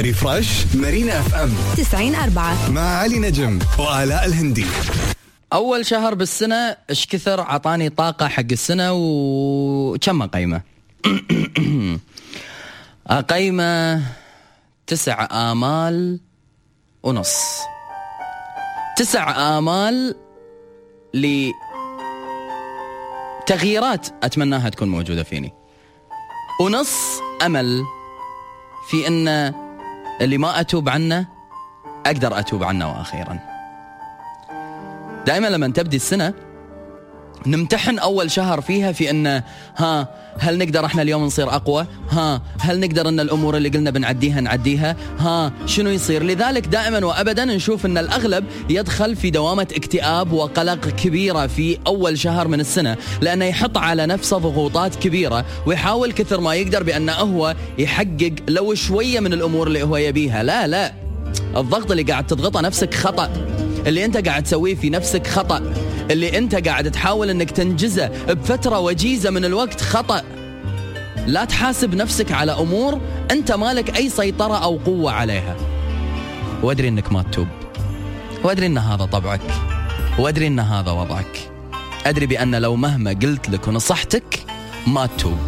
Refresh مارينا FM 90 4 مع علي نجم وآلاء الهندي. أول شهر بالسنة إيش كثر عطاني طاقة حق السنة وكم أقيمه؟ أقيمه تسع آمال ونص. تسع آمال لتغييرات أتمناها تكون موجودة فيني. ونص أمل في إن اللي ما أتوب عنه أقدر أتوب عنه وأخيرا دائما لما تبدي السنة نمتحن أول شهر فيها في انه ها هل نقدر إحنا اليوم نصير أقوى؟ ها هل نقدر إن الأمور اللي قلنا بنعديها نعديها؟ ها شنو يصير؟ لذلك دائما وابدا نشوف إن الأغلب يدخل في دوامة اكتئاب وقلق كبيرة في أول شهر من السنة لأنه يحط على نفسه ضغوطات كبيرة ويحاول كثر ما يقدر بأنه هو يحقق لو شوية من الأمور اللي هو يبيها، لا لا الضغط اللي قاعد تضغطه نفسك خطأ اللي أنت قاعد تسويه في نفسك خطأ اللي انت قاعد تحاول انك تنجزه بفترة وجيزة من الوقت خطأ. لا تحاسب نفسك على أمور انت مالك أي سيطرة أو قوة عليها. وادري انك ما تتوب. وادري ان هذا طبعك. وادري ان هذا وضعك. أدري بأن لو مهما قلت لك ونصحتك ما تتوب.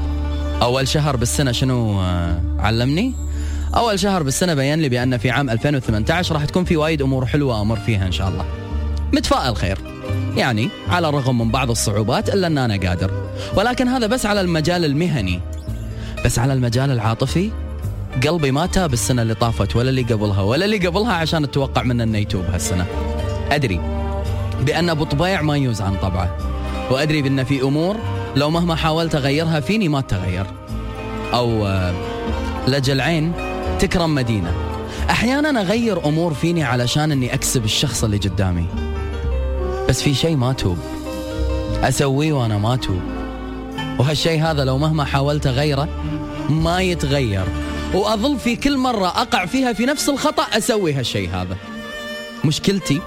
أول شهر بالسنة شنو آه، علمني؟ أول شهر بالسنة بين لي بأن في عام 2018 راح تكون في وايد أمور حلوة أمر فيها إن شاء الله. متفائل خير. يعني على الرغم من بعض الصعوبات إلا أن أنا قادر. ولكن هذا بس على المجال المهني. بس على المجال العاطفي قلبي ما تاب السنة اللي طافت ولا اللي قبلها ولا اللي قبلها عشان أتوقع منه أنه يتوب هالسنة. أدري بأن أبو طبيع ما يوز عن طبعه. وأدري بأن في أمور لو مهما حاولت أغيرها فيني ما تغير أو آه، لجل عين تكرم مدينة. أحيانا أغير أمور فيني علشان أني أكسب الشخص اللي قدامي. بس في شيء ما توب. أسويه وأنا ما توب. وهالشيء هذا لو مهما حاولت اغيره ما يتغير. وأظل في كل مرة أقع فيها في نفس الخطأ أسوي هالشيء هذا. مشكلتي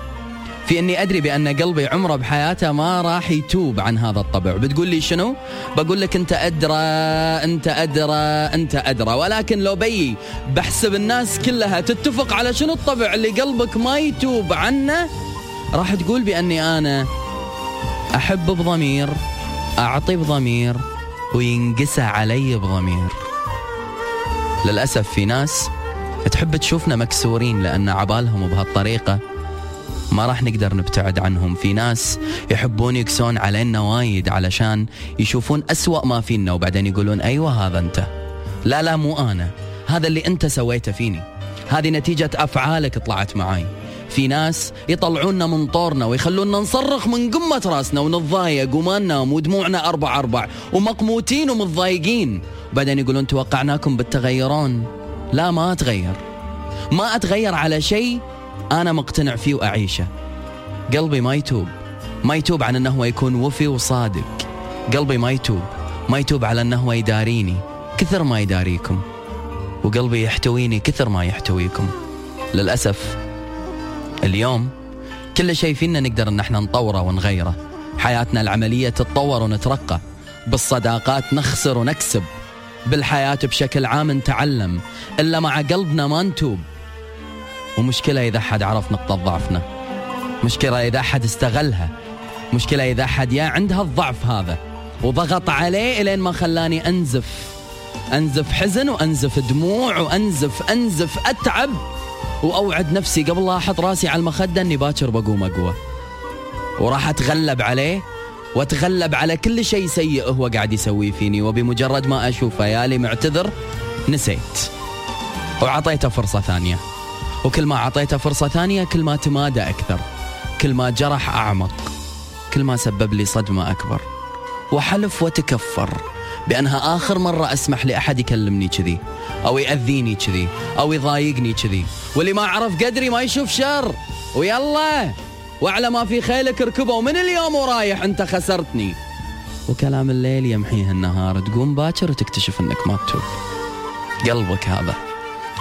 في إني أدري بأن قلبي عمره بحياته ما راح يتوب عن هذا الطبع. بتقول لي شنو؟ بقول لك أنت أدرى أنت أدرى أنت أدرى. ولكن لو بي بحسب الناس كلها تتفق على شنو الطبع اللي قلبك ما يتوب عنه راح تقول بأني أنا أحب بضمير أعطي بضمير وينقسى علي بضمير. للأسف في ناس تحب تشوفنا مكسورين لأن عبالهم بهالطريقة ما راح نقدر نبتعد عنهم. في ناس يحبون يكسون علينا وايد علشان يشوفون أسوأ ما فينا وبعدين يقولون أيوة هذا أنت. لا لا مو أنا. هذا اللي أنت سويته فيني. هذه نتيجة أفعالك طلعت معاي. في ناس يطلعونا من طورنا ويخلونا نصرخ من قمة راسنا ونتضايق وما ننام ودموعنا أربع أربع ومقموتين ومتضايقين. وبعدين يقولون توقعناكم بالتغيرون. لا ما أتغير. ما أتغير على شيء أنا مقتنع فيه وأعيشه. قلبي ما يتوب. ما يتوب عن أنه يكون وفي وصادق. قلبي ما يتوب. ما يتوب على أنه يداريني كثر ما يداريكم. وقلبي يحتويني كثر ما يحتويكم. للأسف اليوم كل شيء فينا نقدر إن إحنا نطوره ونغيره. حياتنا العملية تتطور ونترقى. بالصداقات نخسر ونكسب. بالحياة بشكل عام نتعلم. إلا مع قلبنا ما نتوب. ومشكلة إذا حد عرف نقطة ضعفنا. مشكلة إذا حد استغلها. مشكلة إذا حد يا عندها الضعف هذا. وضغط عليه إلين ما خلاني أنزف. أنزف حزن وأنزف دموع وأنزف أنزف أتعب. وأوعد نفسي قبل لا أحط راسي على المخدة أني باكر بقوم أقوى. وراح أتغلب عليه وأتغلب على كل شيء سيء هو قاعد يسويه فيني وبمجرد ما أشوفه يالي معتذر نسيت. وعطيته فرصة ثانية. وكل ما أعطيته فرصة ثانية كل ما تمادى أكثر. كل ما جرح أعمق. كل ما سبب لي صدمة أكبر. وحلف وتكفر. بأنها آخر مرة أسمح لأحد يكلمني كذي أو يأذيني كذي أو يضايقني كذي. واللي ما عرف قدري ما يشوف شر. ويلا وعلى ما في خيلك اركبه ومن اليوم ورايح أنت خسرتني. وكلام الليل يمحيه النهار. تقوم باكر وتكتشف أنك ما تتوب. قلبك هذا.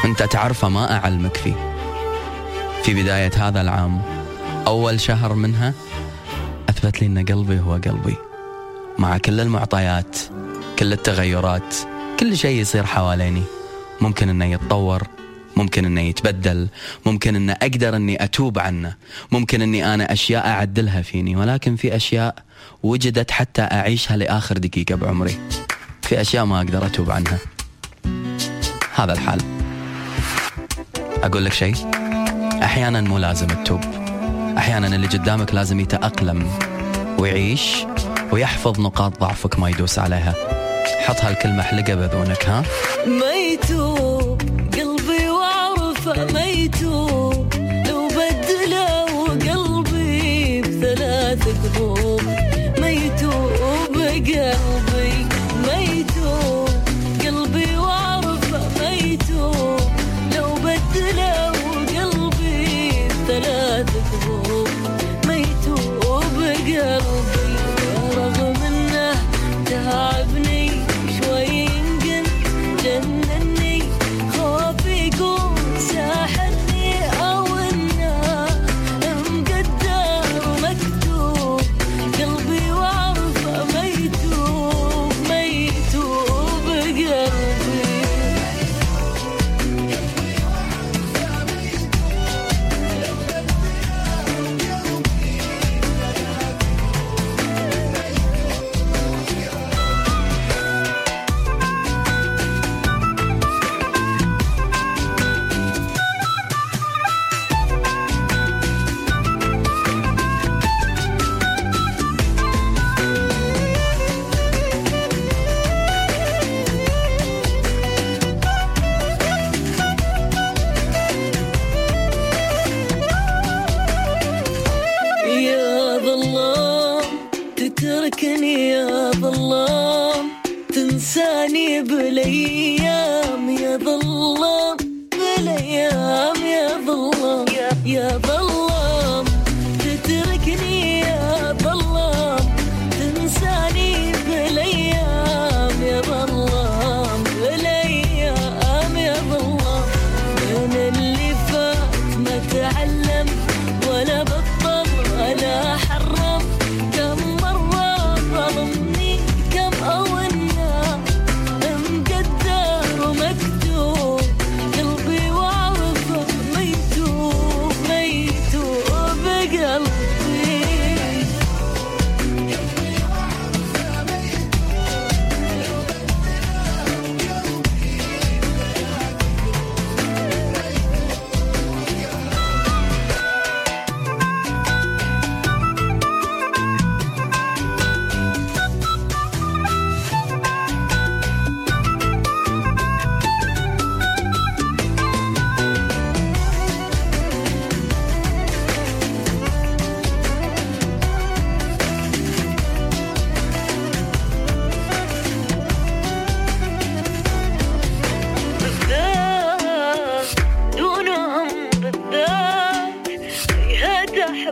أنت تعرفه ما أعلمك فيه. في بداية هذا العام أول شهر منها أثبت لي أن قلبي هو قلبي. مع كل المعطيات كل التغيرات كل شيء يصير حواليني. ممكن أنه يتطور ممكن إنه يتبدل ممكن ان أقدر إني أتوب عنه. ممكن إني أنا أشياء أعدلها فيني ولكن في أشياء وجدت حتى أعيشها لآخر دقيقة بعمري. في أشياء ما أقدر أتوب عنها. هذا الحال. أقول لك شيء؟ أحيانا مو لازم تتوب. أحيانا اللي قدامك لازم يتأقلم ويعيش ويحفظ نقاط ضعفك ما يدوس عليها. حط هالكلمة حلقة باذونك ها؟ ما يتوب قلبي واعرفه ما تتركني يا ظلام تنساني بالأيام يا ظلام.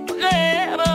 Yeah.